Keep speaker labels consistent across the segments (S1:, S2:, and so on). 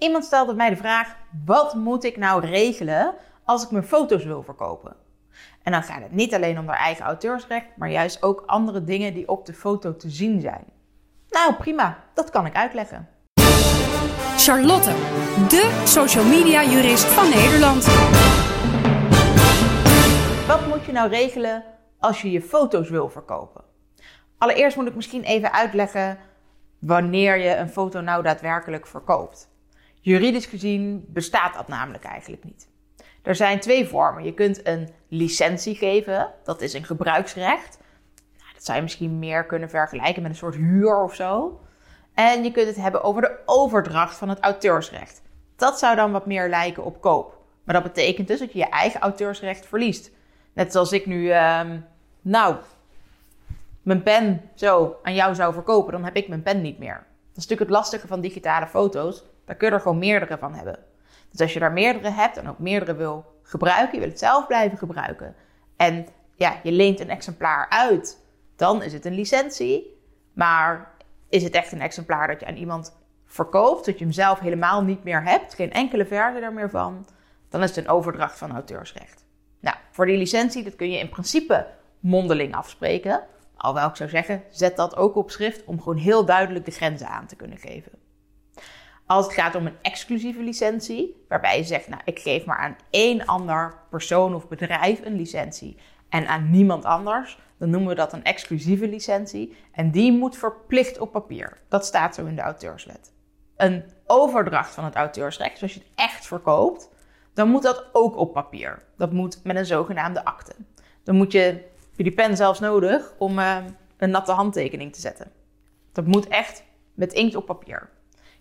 S1: Iemand stelde mij de vraag: wat moet ik nou regelen als ik mijn foto's wil verkopen? En dan gaat het niet alleen om haar eigen auteursrecht, maar juist ook andere dingen die op de foto te zien zijn. Nou, prima, dat kan ik uitleggen.
S2: Charlotte, de social media jurist van Nederland.
S1: Wat moet je nou regelen als je je foto's wil verkopen? Allereerst moet ik misschien even uitleggen wanneer je een foto nou daadwerkelijk verkoopt. Juridisch gezien bestaat dat namelijk eigenlijk niet. Er zijn twee vormen. Je kunt een licentie geven, dat is een gebruiksrecht. Nou, dat zou je misschien meer kunnen vergelijken met een soort huur of zo. En je kunt het hebben over de overdracht van het auteursrecht. Dat zou dan wat meer lijken op koop. Maar dat betekent dus dat je je eigen auteursrecht verliest. Net zoals ik nu, uh, nou, mijn pen zo aan jou zou verkopen, dan heb ik mijn pen niet meer. Dat is natuurlijk het lastige van digitale foto's. Daar kun je er gewoon meerdere van hebben. Dus als je daar meerdere hebt en ook meerdere wil gebruiken, je wil het zelf blijven gebruiken. En ja, je leent een exemplaar uit, dan is het een licentie. Maar is het echt een exemplaar dat je aan iemand verkoopt, dat je hem zelf helemaal niet meer hebt, geen enkele versie er meer van, dan is het een overdracht van auteursrecht. Nou, voor die licentie, dat kun je in principe mondeling afspreken. Alhoewel ik zou zeggen, zet dat ook op schrift om gewoon heel duidelijk de grenzen aan te kunnen geven. Als het gaat om een exclusieve licentie, waarbij je zegt, nou, ik geef maar aan één ander persoon of bedrijf een licentie en aan niemand anders, dan noemen we dat een exclusieve licentie. En die moet verplicht op papier. Dat staat zo in de auteurswet. Een overdracht van het auteursrecht, zoals je het echt verkoopt, dan moet dat ook op papier. Dat moet met een zogenaamde akte. Dan moet je, je die pen zelfs nodig om uh, een natte handtekening te zetten. Dat moet echt met inkt op papier.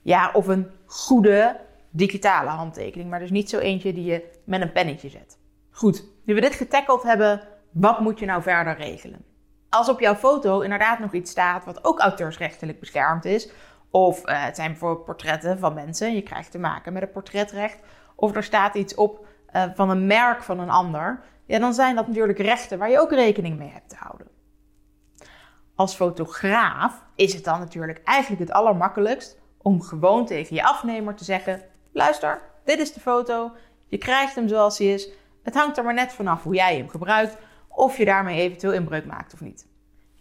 S1: Ja, of een goede digitale handtekening, maar dus niet zo eentje die je met een pennetje zet. Goed, nu we dit getackeld hebben, wat moet je nou verder regelen? Als op jouw foto inderdaad nog iets staat wat ook auteursrechtelijk beschermd is, of uh, het zijn bijvoorbeeld portretten van mensen, je krijgt te maken met het portretrecht, of er staat iets op uh, van een merk van een ander, ja, dan zijn dat natuurlijk rechten waar je ook rekening mee hebt te houden. Als fotograaf is het dan natuurlijk eigenlijk het allermakkelijkst om gewoon tegen je afnemer te zeggen: luister, dit is de foto, je krijgt hem zoals hij is. Het hangt er maar net vanaf hoe jij hem gebruikt, of je daarmee eventueel inbreuk maakt of niet.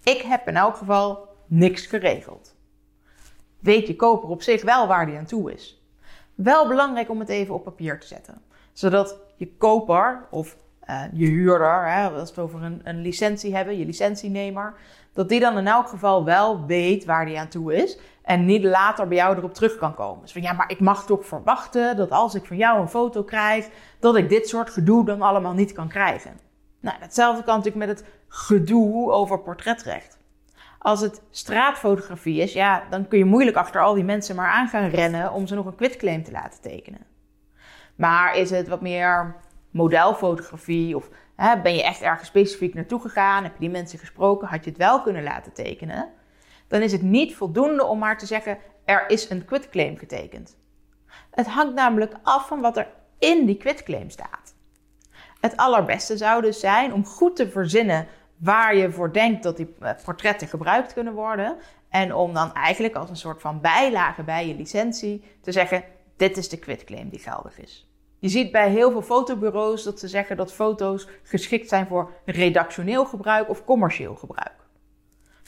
S1: Ik heb in elk geval niks geregeld. Weet je koper op zich wel waar die aan toe is? Wel belangrijk om het even op papier te zetten, zodat je koper of uh, je huurder, hè, als we het over een, een licentie hebben, je licentienemer, dat die dan in elk geval wel weet waar die aan toe is en niet later bij jou erop terug kan komen. Dus van ja, maar ik mag toch verwachten dat als ik van jou een foto krijg, dat ik dit soort gedoe dan allemaal niet kan krijgen. Nou, hetzelfde kan natuurlijk met het gedoe over portretrecht. Als het straatfotografie is, ja, dan kun je moeilijk achter al die mensen maar aan gaan rennen om ze nog een quitclaim te laten tekenen. Maar is het wat meer modelfotografie of hè, ben je echt ergens specifiek naartoe gegaan, heb je die mensen gesproken, had je het wel kunnen laten tekenen, dan is het niet voldoende om maar te zeggen er is een quitclaim getekend. Het hangt namelijk af van wat er in die quitclaim staat. Het allerbeste zou dus zijn om goed te verzinnen waar je voor denkt dat die eh, portretten gebruikt kunnen worden. En om dan eigenlijk als een soort van bijlage bij je licentie te zeggen: dit is de quitclaim die geldig is. Je ziet bij heel veel fotobureaus dat ze zeggen dat foto's geschikt zijn voor redactioneel gebruik of commercieel gebruik.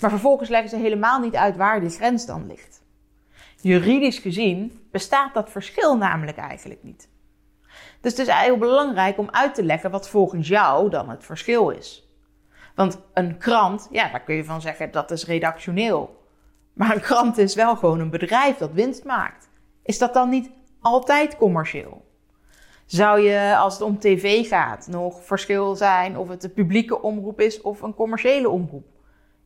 S1: Maar vervolgens leggen ze helemaal niet uit waar die grens dan ligt. Juridisch gezien bestaat dat verschil namelijk eigenlijk niet. Dus het is heel belangrijk om uit te leggen wat volgens jou dan het verschil is. Want een krant, ja, daar kun je van zeggen dat is redactioneel. Maar een krant is wel gewoon een bedrijf dat winst maakt. Is dat dan niet altijd commercieel? Zou je, als het om tv gaat, nog verschil zijn of het een publieke omroep is of een commerciële omroep?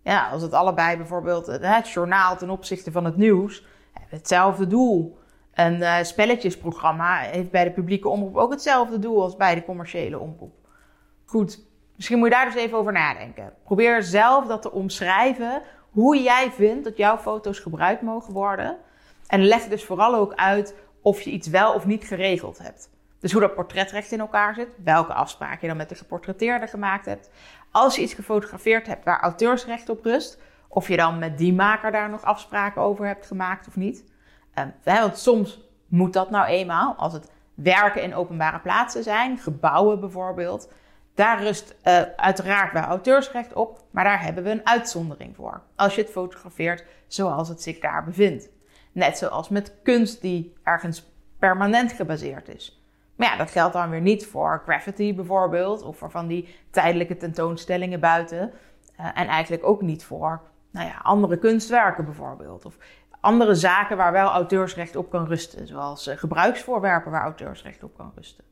S1: Ja, als het allebei bijvoorbeeld het journaal ten opzichte van het nieuws, hetzelfde doel. Een uh, spelletjesprogramma heeft bij de publieke omroep ook hetzelfde doel als bij de commerciële omroep. Goed, misschien moet je daar dus even over nadenken. Probeer zelf dat te omschrijven hoe jij vindt dat jouw foto's gebruikt mogen worden. En leg dus vooral ook uit of je iets wel of niet geregeld hebt. Dus hoe dat portretrecht in elkaar zit, welke afspraken je dan met de geportretteerde gemaakt hebt. Als je iets gefotografeerd hebt waar auteursrecht op rust, of je dan met die maker daar nog afspraken over hebt gemaakt of niet. Um, want soms moet dat nou eenmaal. Als het werken in openbare plaatsen zijn, gebouwen bijvoorbeeld, daar rust uh, uiteraard wel auteursrecht op, maar daar hebben we een uitzondering voor. Als je het fotografeert zoals het zich daar bevindt. Net zoals met kunst die ergens permanent gebaseerd is. Maar ja, dat geldt dan weer niet voor graffiti bijvoorbeeld, of voor van die tijdelijke tentoonstellingen buiten. Uh, en eigenlijk ook niet voor nou ja, andere kunstwerken bijvoorbeeld. Of andere zaken waar wel auteursrecht op kan rusten, zoals uh, gebruiksvoorwerpen waar auteursrecht op kan rusten.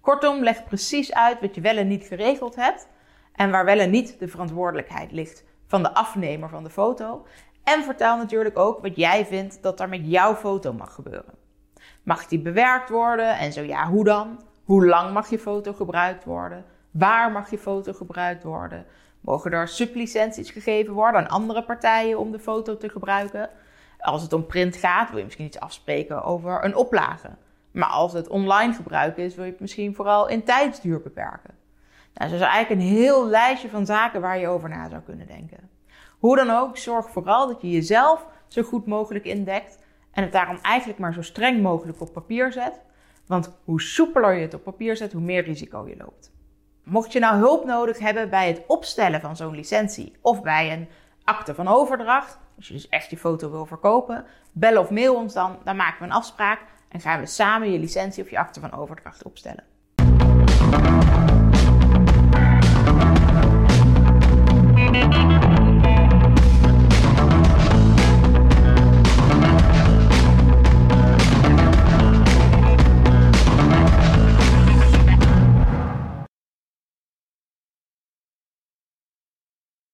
S1: Kortom, leg precies uit wat je wel en niet geregeld hebt en waar wel en niet de verantwoordelijkheid ligt van de afnemer van de foto. En vertel natuurlijk ook wat jij vindt dat er met jouw foto mag gebeuren. Mag die bewerkt worden en zo ja, hoe dan? Hoe lang mag je foto gebruikt worden? Waar mag je foto gebruikt worden? Mogen er sublicenties gegeven worden aan andere partijen om de foto te gebruiken? Als het om print gaat, wil je misschien iets afspreken over een oplage. Maar als het online gebruiken is, wil je het misschien vooral in tijdsduur beperken. Nou, zo is eigenlijk een heel lijstje van zaken waar je over na zou kunnen denken. Hoe dan ook, zorg vooral dat je jezelf zo goed mogelijk indekt en het daarom eigenlijk maar zo streng mogelijk op papier zet. Want hoe soepeler je het op papier zet, hoe meer risico je loopt. Mocht je nou hulp nodig hebben bij het opstellen van zo'n licentie of bij een akte van overdracht, als je dus echt je foto wil verkopen, bel of mail ons dan, dan maken we een afspraak en gaan we samen je licentie of je akte van overdracht opstellen.